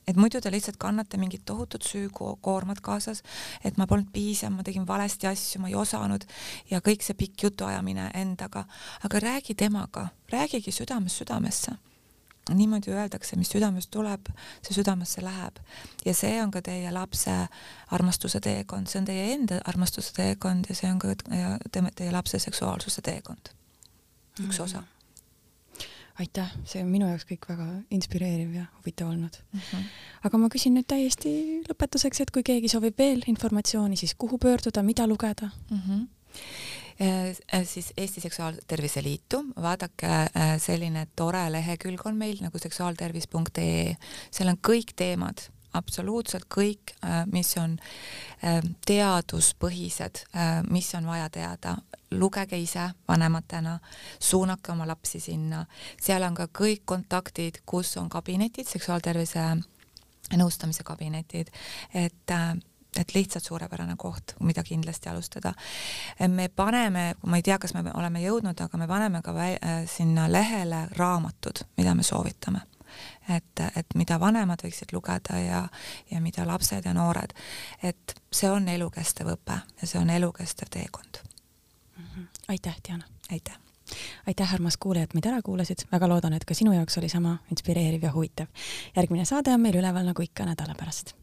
et muidu te lihtsalt kannate mingit tohutut süükoormat kaasas, et ma polnud piisav, ma tegin valesti asju, ma ei osanud ja kõik see pikk jutuajamine endaga, aga räägi temaga, räägigi südamest südamesse niimoodi öeldakse, mis südamest tuleb, see südamesse läheb. ja see on ka teie lapse armastuse teekond, see on teie enda armastuse teekond ja see on ka teie, lapse seksuaalsuse teekond. üks mm -hmm. Aitäh, see on minu jaoks kõik väga inspireeriv ja huvitav olnud mm. -hmm. aga ma küsin nüüd täiesti lõpetuseks, et kui keegi soovib veel informatsiooni, siis kuhu pöörduda, mida lugeda mm? -hmm äh, siis Eesti Seksuaaltervise Liitu, vaadake, äh, selline tore lehekülg on meil nagu seksuaaltervis.ee, seal on kõik teemad, absoluutselt kõik, mis on teaduspõhised, mis on vaja teada, lugege ise vanematena, suunake oma lapsi sinna, seal on ka kõik kontaktid, kus on kabinetid, seksuaaltervise nõustamise kabinetid, et et lihtsalt suurepärane koht, mida kindlasti alustada. me paneme, ma ei tea, kas me oleme jõudnud, aga me paneme ka äh, sinna lehele raamatud, mida me soovitame. Et, et mida vanemad võiksid lugeda ja, ja mida lapsed ja noored. et see on elukestev õpe ja see on elukestev teekond mm. -hmm. aitäh, Diana! aitäh! aitäh, armas kuulaja, et meid ära kuulasid, väga loodan, et ka sinu jaoks oli sama inspireeriv ja huvitav. järgmine saade on meil üleval nagu ikka nädala pärast